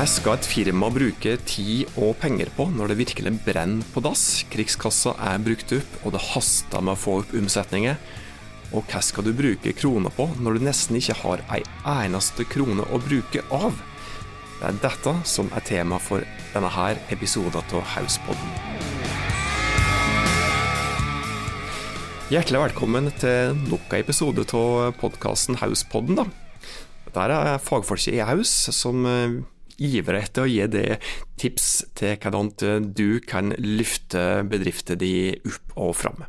Hva skal et firma bruke tid og penger på når det virkelig brenner på dass, krigskassa er brukt opp og det haster med å få opp omsetninger? Og hva skal du bruke kroner på når du nesten ikke har ei eneste krone å bruke av? Det er dette som er tema for denne her episoden av Hauspodden. Hjertelig velkommen til nok en episode av podkasten Hauspodden. da. Dette er fagfolket i Haus som ivrer etter å gi deg tips til hvordan du kan løfte bedriften din opp og fram.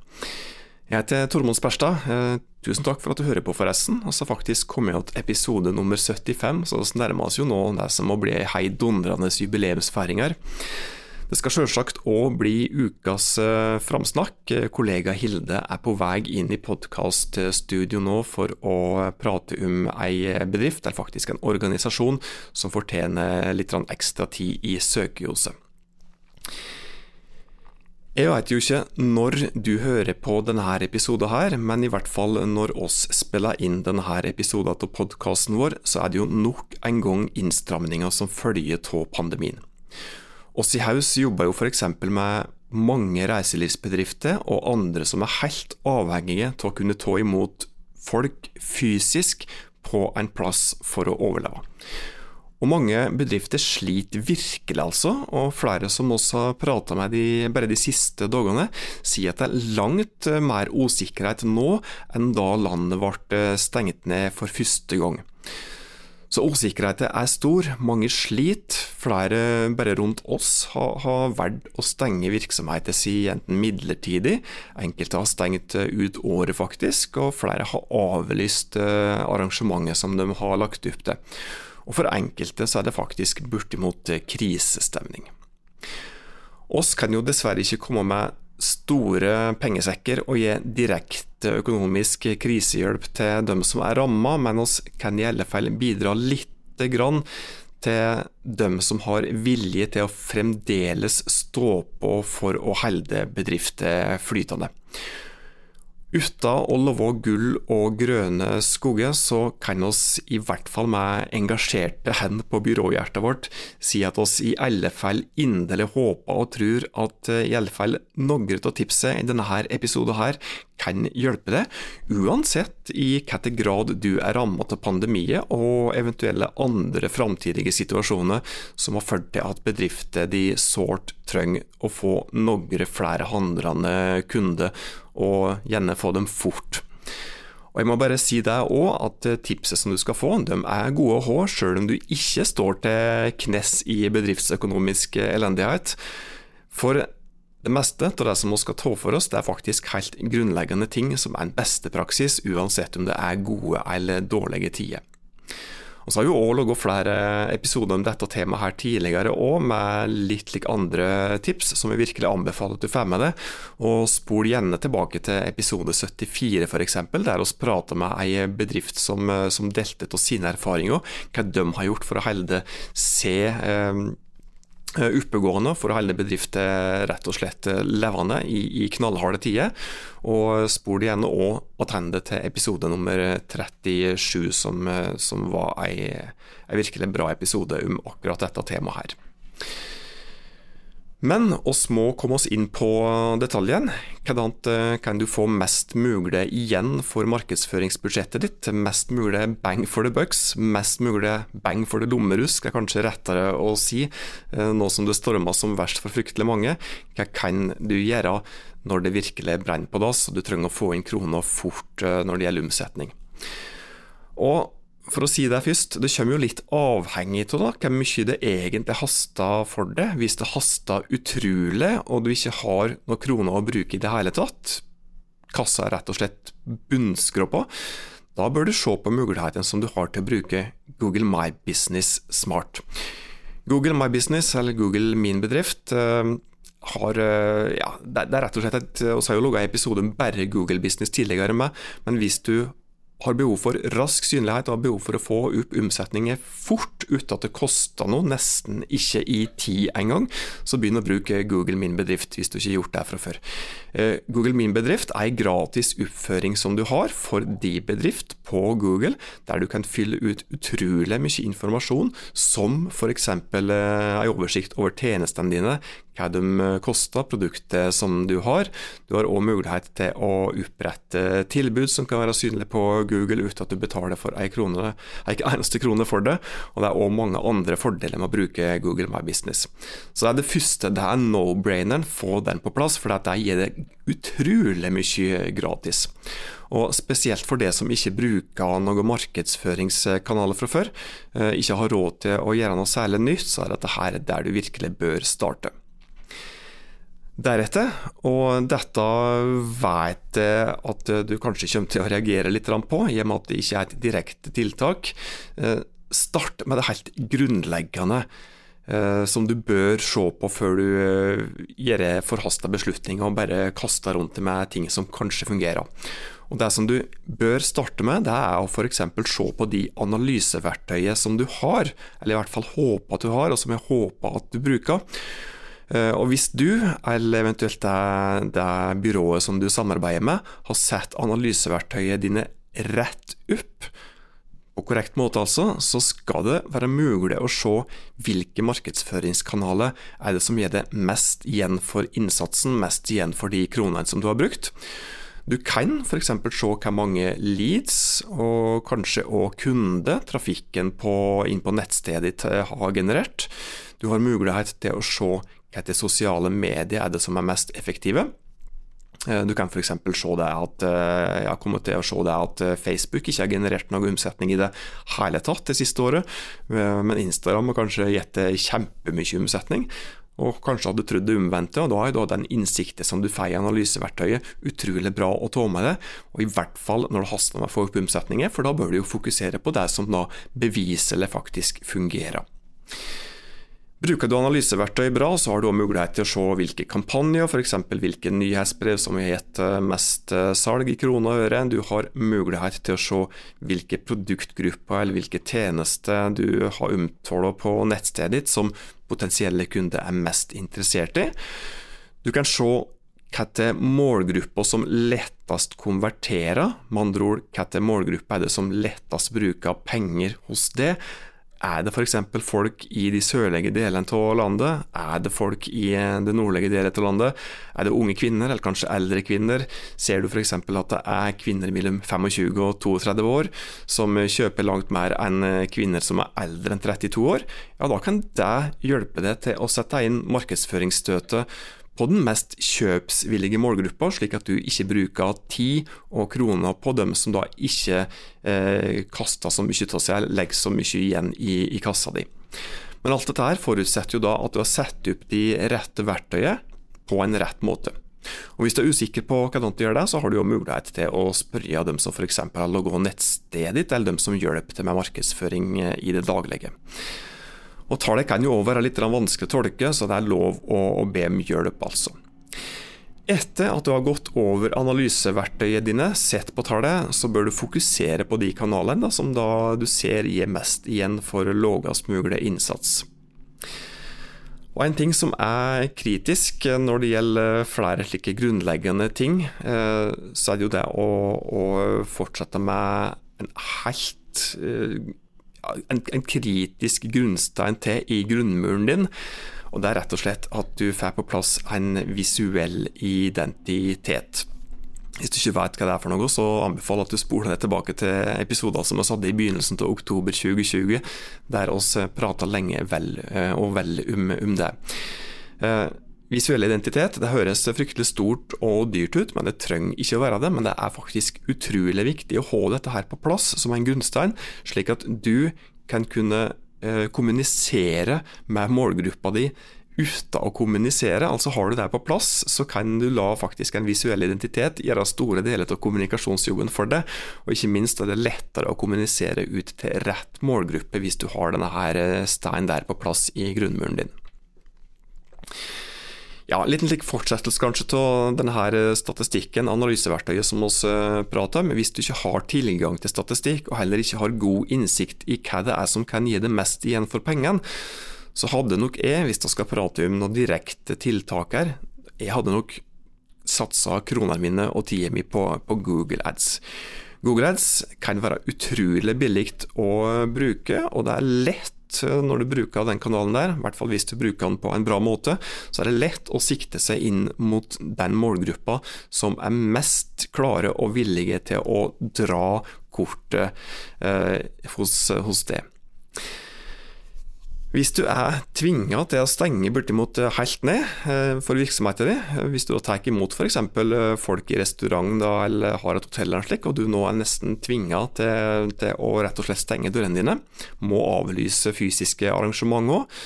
Jeg heter Tormod Sperstad. Eh, tusen takk for at du hører på, forresten. Og så faktisk kommet jeg til episode nummer 75, så vi nærmer oss jo nå det som må bli ei heidundrende jubileumsfeiring her. Det skal selvsagt òg bli ukas eh, framsnakk. Kollega Hilde er på vei inn i podkaststudio nå for å prate om ei bedrift, eller faktisk en organisasjon, som fortjener litt ekstra tid i søkeljoset. Jeg vet jo ikke når du hører på denne episoden her, men i hvert fall når oss spiller inn denne episoden av podkasten vår, så er det jo nok en gang innstramninger som følger av pandemien. Oss i Haus jobber jo f.eks. med mange reiselivsbedrifter og andre som er helt avhengige av å kunne ta imot folk fysisk på en plass for å overleve. Og mange bedrifter sliter virkelig, altså, og flere som også har prata med de, bare de siste dagene, sier at det er langt mer usikkerhet nå enn da landet ble stengt ned for første gang. Så usikkerheten er stor, mange sliter. Flere bare rundt oss har, har valgt å stenge virksomheten sin enten midlertidig, enkelte har stengt ut året faktisk, og flere har avlyst eh, arrangementet som de har lagt opp til. Og for enkelte så er det faktisk bortimot krisestemning. Oss kan jo dessverre ikke komme med store pengesekker og gi direkte økonomisk krisehjelp til dem som er ramma, men oss kan i alle fall bidra lite grann til dem som har vilje til å fremdeles stå på for å holde bedrifter flytende. Uten å love gull og grønne skoger, så kan oss i hvert fall med engasjerte hender på byråhjertet vårt si at oss i alle fall inderlig håper og tror at eh, i alle fall noen av tipsene i denne episoden her kan hjelpe deg, uansett i hvilken grad du er rammet av pandemiet og eventuelle andre framtidige situasjoner som har ført til at bedrifter de sårt trenger å få noen flere handlende kunder, og gjerne få dem fort. Og jeg må bare si deg òg at tipset som du skal få, de er gode å ha, sjøl om du ikke står til knes i bedriftsøkonomisk elendighet. For det meste av det som vi skal ta for oss, det er faktisk helt grunnleggende ting som er en beste praksis, uansett om det er gode eller dårlige tider. Og så har vi òg laga flere episoder om dette temaet her tidligere òg, med litt like andre tips som jeg virkelig anbefaler at du får med deg. Og spol gjerne tilbake til episode 74 f.eks., der vi prater med ei bedrift som, som delte av sine erfaringer, hva de har gjort for å holde se eh, Eh, oppegående for å holde bedrifter rett og slett eh, levende i, i knallharde tider. Og spol gjerne òg tilbake til episode nummer 37, som, eh, som var ei, ei virkelig bra episode om akkurat dette temaet her. Men oss må komme oss inn på detaljen. Hvordan eh, kan du få mest mulig igjen for markedsføringsbudsjettet ditt? Mest mulig bang for the bucks, mest mulig bang for the lommerusk er kanskje rettere å si, eh, nå som det stormer som verst for fryktelig mange. Hva kan du gjøre når det virkelig brenner på dass, og du trenger å få inn kroner fort eh, når det gjelder omsetning? Og for å si det først, det kommer jo litt avhengig av hvor mye det egentlig haster for det. Hvis det haster utrolig, og du ikke har noen kroner å bruke i det hele tatt, kassa er rett og slett bunnskrå da bør du se på muligheten som du har til å bruke Google My Business smart. Google My Business, eller Google Min bedrift, eh, har eh, ja, Det er rett og slett et Vi har jo laga episode om bare Google Business tidligere, med, men hvis du har behov for rask synlighet og har behov for å få opp omsetninger fort uten at det koster noe, nesten ikke i tid engang, så begynn å bruke Google Min bedrift hvis du ikke har gjort det fra før. Eh, Google Min bedrift er en gratis oppføring som du har for din bedrift på Google, der du kan fylle ut utrolig mye informasjon, som f.eks. en oversikt over tjenestene dine, hva de eh, koster, produktet som du har. Du har òg mulighet til å opprette tilbud som kan være synlige på Google uten at du betaler for ei krone, ei eneste krone for det. Og det er òg mange andre fordeler med å bruke Google My Business. Så det er det første, det er no-braineren, få den på plass, for det gir det utrolig mye gratis. Og spesielt for det som ikke bruker noen markedsføringskanaler fra før, eh, ikke har råd til å gjøre noe særlig nytt, så er dette her der du virkelig bør starte deretter. Og dette vet jeg at du kanskje kommer til å reagere litt på, i og med at det ikke er et direkte tiltak. Eh, start med det helt grunnleggende eh, som du bør se på før du eh, gjør forhasta beslutninger og bare kaster rundt deg med ting som kanskje fungerer. Og Det som du bør starte med, det er å f.eks. se på de analyseverktøyene som du har, eller i hvert fall håper at du har, og som jeg håper at du bruker. Eh, og hvis du, eller eventuelt det, det byrået som du samarbeider med, har sett analyseverktøyet dine rett opp, på korrekt måte altså, så skal det være mulig å se hvilke markedsføringskanaler er det som gir det mest igjen for innsatsen, mest igjen for de kronene som du har brukt. Du kan f.eks. se hvor mange leads, og kanskje òg kunde, trafikken på, inn på nettstedet ditt har generert. Du har mulighet til å se hvilke sosiale medier er det som er mest effektive. Eh, du kan f.eks. se eh, se det at eh, Facebook ikke har generert noe omsetning i det hele tatt det siste året, men Instagram har kanskje gitt kjempemye omsetning. Og kanskje hadde trodd det omvendte, og da er da den innsikten som du får i analyseverktøyet utrolig bra å ta med deg, og i hvert fall når det haster med å få opp omsetninger, for da bør du jo fokusere på det som da beviselig faktisk fungerer. Bruker du analyseverktøy bra, så har du mulighet til å se hvilke kampanjer, f.eks. hvilke nyhetsbrev som har gitt eh, mest eh, salg i kroner og øre. Du har mulighet til å se hvilke produktgrupper eller hvilke tjenester du har omtalt på nettstedet ditt som potensielle kunder er mest interessert i. Du kan se hvilke målgrupper som lettest konverterer, med andre ord hvilke målgrupper er det som lettest bruker penger hos det er det f.eks. folk i de sørlige delene av landet? Er det folk i det nordlige delen av landet? Er det unge kvinner, eller kanskje eldre kvinner? Ser du f.eks. at det er kvinner mellom 25 og 32 år som kjøper langt mer enn kvinner som er eldre enn 32 år? Ja, da kan det hjelpe deg til å sette inn markedsføringsstøtet på den mest kjøpsvillige målgruppa, slik at du ikke bruker tid og kroner på dem som da ikke eh, kaster så mye av seg, legger så mye igjen i, i kassa di. Men alt dette her forutsetter jo da at du har satt opp de rette verktøyene på en rett måte. Og Hvis du er usikker på hvordan du gjør det, så har du jo mulighet til å spørre dem som f.eks. har logget nettstedet ditt, eller dem som hjelper til med markedsføring eh, i det daglige. Og tallet kan jo òg være litt vanskelig å tolke, så det er lov å, å be om hjelp, altså. Etter at du har gått over analyseverktøyet dine, sett på tallet, så bør du fokusere på de kanalene da, som da du ser gir mest igjen for lavest mulig innsats. Og En ting som er kritisk når det gjelder flere slike grunnleggende ting, eh, så er det jo det å, å fortsette med en helt eh, en, en kritisk grunnstein til i grunnmuren din. Og det er rett og slett at du får på plass en visuell identitet. Hvis du ikke vet hva det er for noe, så anbefaler at du spoler deg tilbake til episoder som vi hadde i begynnelsen av oktober 2020, der vi prata lenge vel eh, og vel om, om det. Visuell identitet det høres fryktelig stort og dyrt ut, men det trenger ikke å være det. Men det er faktisk utrolig viktig å ha dette her på plass som en grunnstein, slik at du kan kunne eh, kommunisere med målgruppa di uten å kommunisere. Altså Har du det på plass, så kan du la faktisk en visuell identitet gjøre store deler av kommunikasjonsjobben for deg. Og ikke minst er det lettere å kommunisere ut til rett målgruppe hvis du har denne eh, steinen der på plass i grunnmuren din. Ja, Liten slik fortsettelse kanskje av denne statistikken, analyseverktøyet som vi prater om. Hvis du ikke har tilgang til statistikk, og heller ikke har god innsikt i hva det er som kan gi det mest igjen for pengene, så hadde nok jeg, hvis jeg skal prate om noen direkte tiltak her, jeg hadde nok satsa kronene mine og tida mi på, på, Google Ads. Google Ads kan være utrolig billig å bruke, og det er lett når du bruker den kanalen der, i hvert fall hvis du bruker den på en bra måte, så er det lett å sikte seg inn mot den målgruppa som er mest klare og villige til å dra kortet eh, hos, hos det. Hvis du er tvinga til å stenge bortimot helt ned eh, for virksomheten din, eh, hvis du tar imot f.eks. Eh, folk i restaurant da, eller har et hotell eller slik, og du nå er nesten tvinga til, til, å rett og slett stenge dørene dine, må avlyse fysiske arrangement òg,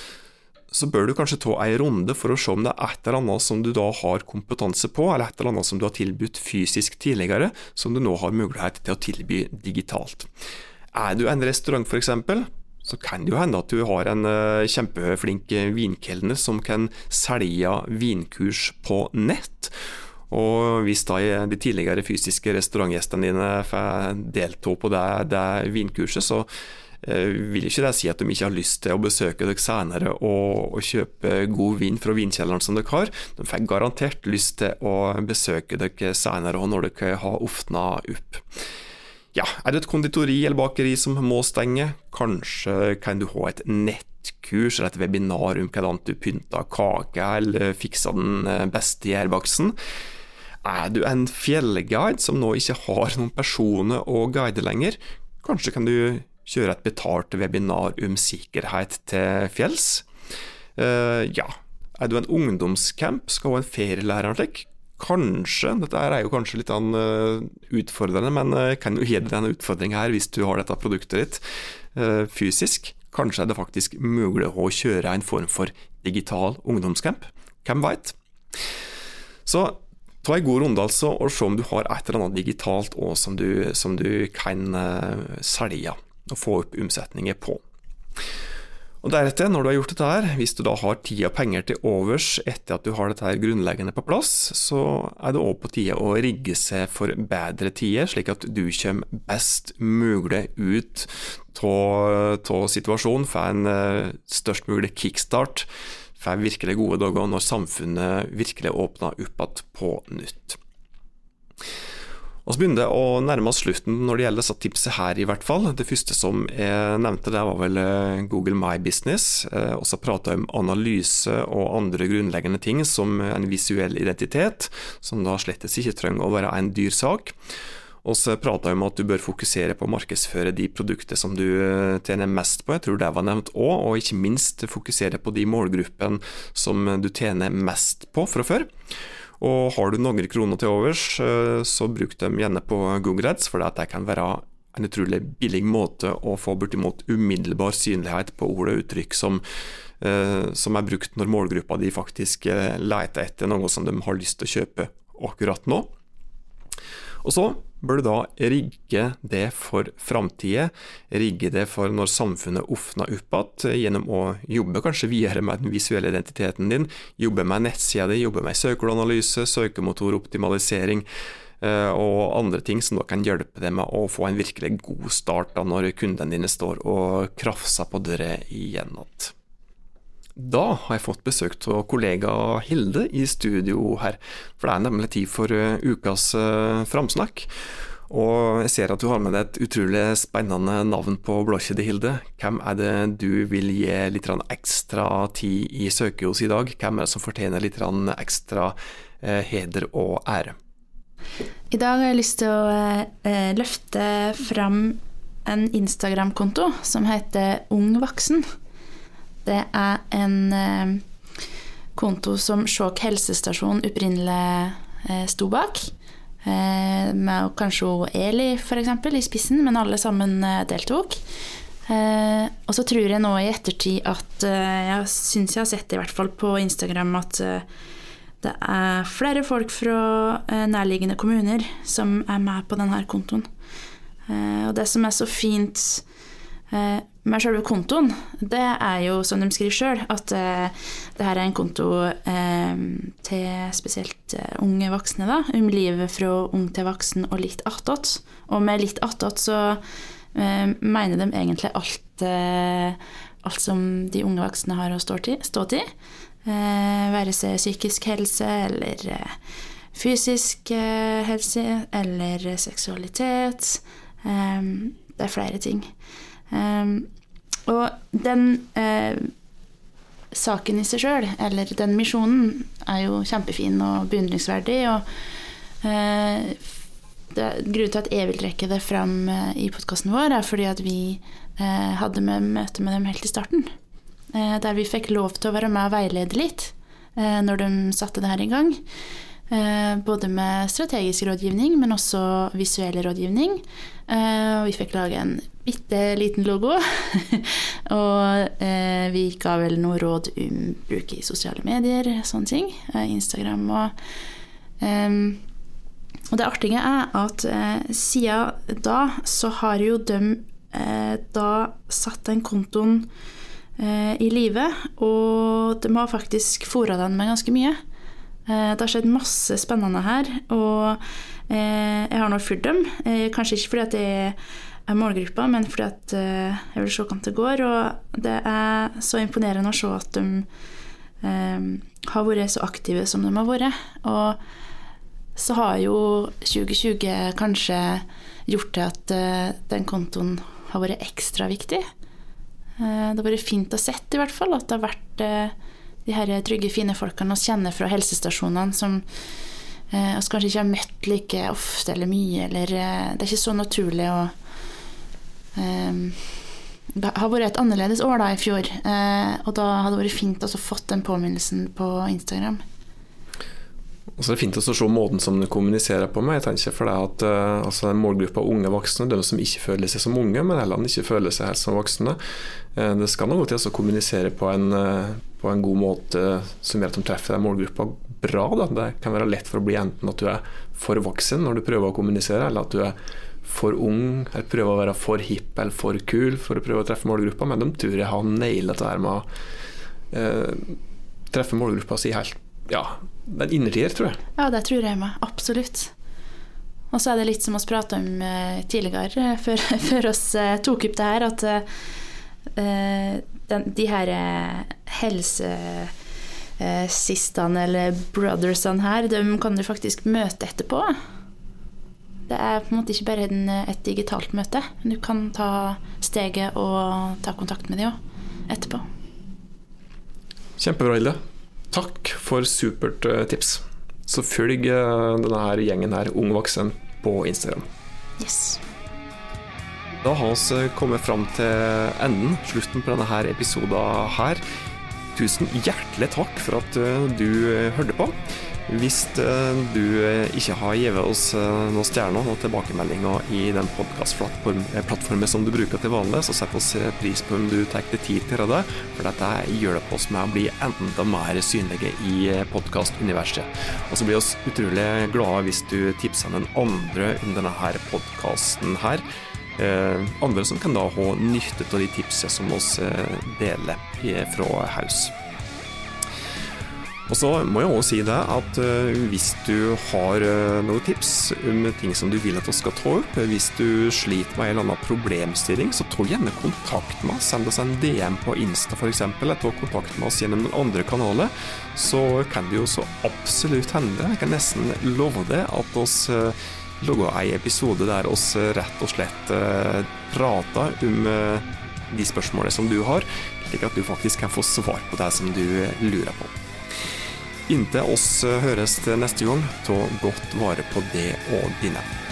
så bør du kanskje ta en runde for å se om det er et eller annet som du da har kompetanse på, eller et eller annet som du har tilbudt fysisk tidligere, som du nå har mulighet til å tilby digitalt. Er du en restaurant f.eks., så kan det jo hende at du har en uh, kjempeflink eh, vinkelner som kan selge vinkurs på nett. Og hvis da de tidligere fysiske restaurantgjestene dine får delta på det, det vinkurset, så vil ikke det si at de ikke har lyst til å besøke dere senere og, og kjøpe god vin fra vinkjelleren som dere har. De får garantert lyst til å besøke dere senere og når dere har åpna opp. Ja, er det et konditori eller bakeri som må stenge? Kanskje kan du ha et nettkurs eller et webinar om hvordan du pynter kake eller fikser den eh, beste gjærbaksten. Er du en fjellguide som nå ikke har noen personer å guide lenger? Kanskje kan du kjøre et betalt webinar om sikkerhet til fjells? Uh, ja, er du en ungdomscamp, skal ha en ferielærer slik? Kanskje, dette er jo kanskje litt uh, utfordrende, men jeg uh, kan jo gi deg denne utfordringa her hvis du har dette produktet ditt uh, fysisk. Kanskje er det faktisk mulig å kjøre en form for digital ungdomscamp. Hvem veit? Så ta en god runde altså, og se om du har et eller annet digitalt òg som, som du kan selge og få opp omsetninger på. Og Deretter, når du har gjort dette her, hvis du da har tid og penger til overs etter at du har dette her grunnleggende på plass, så er det òg på tide å rigge seg for bedre tider, slik at du kommer best mulig ut av situasjonen, får en eh, størst mulig kickstart, får virkelig gode dager når samfunnet virkelig åpner opp igjen på nytt. Og så begynner det å nærme oss slutten når det gjelder disse tipset her, i hvert fall. Det første som jeg nevnte, det var vel eh, Google My Business. Eh, og så prata jeg om analyse og andre grunnleggende ting, som en visuell identitet, som da slett ikke trenger å være en dyr sak. Og så prata jeg om at du bør fokusere på å markedsføre de produktene som du eh, tjener mest på, jeg tror det var nevnt òg, og ikke minst fokusere på de målgruppene som du tjener mest på fra før. Og har du noen kroner til overs, eh, så bruk dem gjerne på Google Ads, for det kan være en utrolig billig måte å få bortimot umiddelbar synlighet på ord og uttrykk som, eh, som er brukt når målgruppa di faktisk eh, leter etter noe som de har lyst til å kjøpe akkurat nå. Og så bør du da rigge det for framtida, rigge det for når samfunnet åpner opp igjen, gjennom å jobbe kanskje videre med den visuelle identiteten din, jobbe med nettsida di, jobbe med søkeanalyse, søkemotoroptimalisering eh, og andre ting som da kan hjelpe deg med å få en virkelig god start da når kundene dine står og krafser på døra igjen igjen. Da har jeg fått besøk av kollega Hilde i studio her, for det er nemlig tid for uh, ukas uh, framsnakk. Og jeg ser at du har med deg et utrolig spennende navn på blåkjedet, Hilde. Hvem er det du vil gi litt ekstra tid i søkehus i dag? Hvem er det som fortjener litt ekstra uh, heder og ære? I dag har jeg lyst til å løfte fram en Instagram-konto som heter Ung voksen. Det er en eh, konto som Skjåk helsestasjon opprinnelig eh, sto bak. Eh, med kanskje Eli f.eks. i spissen, men alle sammen deltok. og så tror jeg nå i ettertid at Jeg syns jeg har sett det i hvert fall på Instagram at det er flere folk fra nærliggende kommuner som er med på denne kontoen. Og det som er så fint men selve kontoen, det er jo som de skriver sjøl, at eh, det her er en konto eh, til spesielt eh, unge voksne, da. Om livet fra ung til voksen og litt attåt. Og med litt attåt så eh, mener de egentlig alt, eh, alt som de unge voksne har å stå til. Eh, være seg psykisk helse eller fysisk helse eller seksualitet. det er flere ting. Um, og den eh, saken i seg sjøl, eller den misjonen, er jo kjempefin og beundringsverdig. Og eh, det, grunnen til at jeg vil trekke det fram eh, i podkasten vår, er fordi at vi eh, hadde med møte med dem helt i starten. Eh, der vi fikk lov til å være med og veilede litt eh, når de satte det her i gang. både med strategisk rådgivning, men også visuell rådgivning. og vi fikk lage en bitte liten logo. og eh, vi ga vel noe råd om bruk i sosiale medier, sånne ting. Eh, Instagram og eh, Og det artige er at eh, siden da så har jo de eh, da satt den kontoen eh, i live, og de har faktisk fora den med ganske mye. Det har skjedd masse spennende her, og jeg har nå fulgt dem. Kanskje ikke fordi at jeg målgruppa, men fordi at uh, jeg vil se hvordan det går. Og det er så imponerende å se at de um, har vært så aktive som de har vært. Og så har jo 2020 kanskje gjort til at uh, den kontoen har vært ekstra viktig. Det har vært fint å sett, i hvert fall, at det har vært de her trygge, fine folkene vi kjenner fra helsestasjonene, som vi kanskje ikke har møtt like ofte eller mye, eller det er ikke så naturlig å det har vært et annerledes år da i fjor, eh, og da hadde det vært fint å fått den påminnelsen på Instagram. Og så er det fint å se måten som du kommuniserer på med. Jeg tenker for deg at uh, altså Målgruppa unge voksne, de som ikke føler seg som unge, men heller ikke føler seg helt som voksne. Uh, det skal noe til å kommunisere på en, på en, god måte som gjør at de treffer den målgruppa bra. Da. Det kan være lett for å bli enten at du er for voksen når du prøver å kommunisere, eller at du er for ung, eller prøver å være for hipp eller for kul for å prøve å treffe målgruppa, men de tror jeg har naila dette her med å eh, treffe målgruppa si helt Ja, den innertier, tror jeg. Ja, det tror jeg med. Absolutt. Og så er det litt som vi prata om eh, tidligere, eh, før, før oss eh, tok opp det her, at eh, den, de her eh, helsesistene eller brothersene her, de kan du faktisk møte etterpå. Det er på en måte ikke bare en, et digitalt møte. Du kan ta steget og ta kontakt med dem òg etterpå. Kjempebra, Hilde. Takk for supert eh, tips. Så følg eh, denne her gjengen her, Ung voksen, på Instagram. Yes. Da har vi eh, kommet fram til enden, slutten på denne her episoden her. Tusen hjertelig takk for at du hørte på. Hvis eh, du eh, ikke har gitt oss eh, noen stjerner og tilbakemeldinger i den podkastplattformen som du bruker til vanlig, så setter vi pris på om du tar deg tid til det, for dette hjelper oss med å bli enda mer synlige i podkastuniverset. Og så blir vi utrolig glade hvis du tipser den andre om denne podkasten her. andre som kan da ha nytte av de tipsene som vi deler fra Haus. Og så må jeg også si det at uh, hvis du har uh, noen tips om ting som du vil at vi skal ta opp, hvis du sliter med en eller annen problemstilling, så ta gjerne kontakt med oss. Send oss en DM på Insta f.eks., eller ta kontakt med oss gjennom den andre kanalen. Så kan det jo så absolutt hende, jeg kan nesten love det, at oss uh, lager en episode der oss rett og slett prater om de spørsmålene som du har, slik at du faktisk kan få svar på det som du lurer på. Inntil oss høres til neste gang, ta godt vare på det og dine.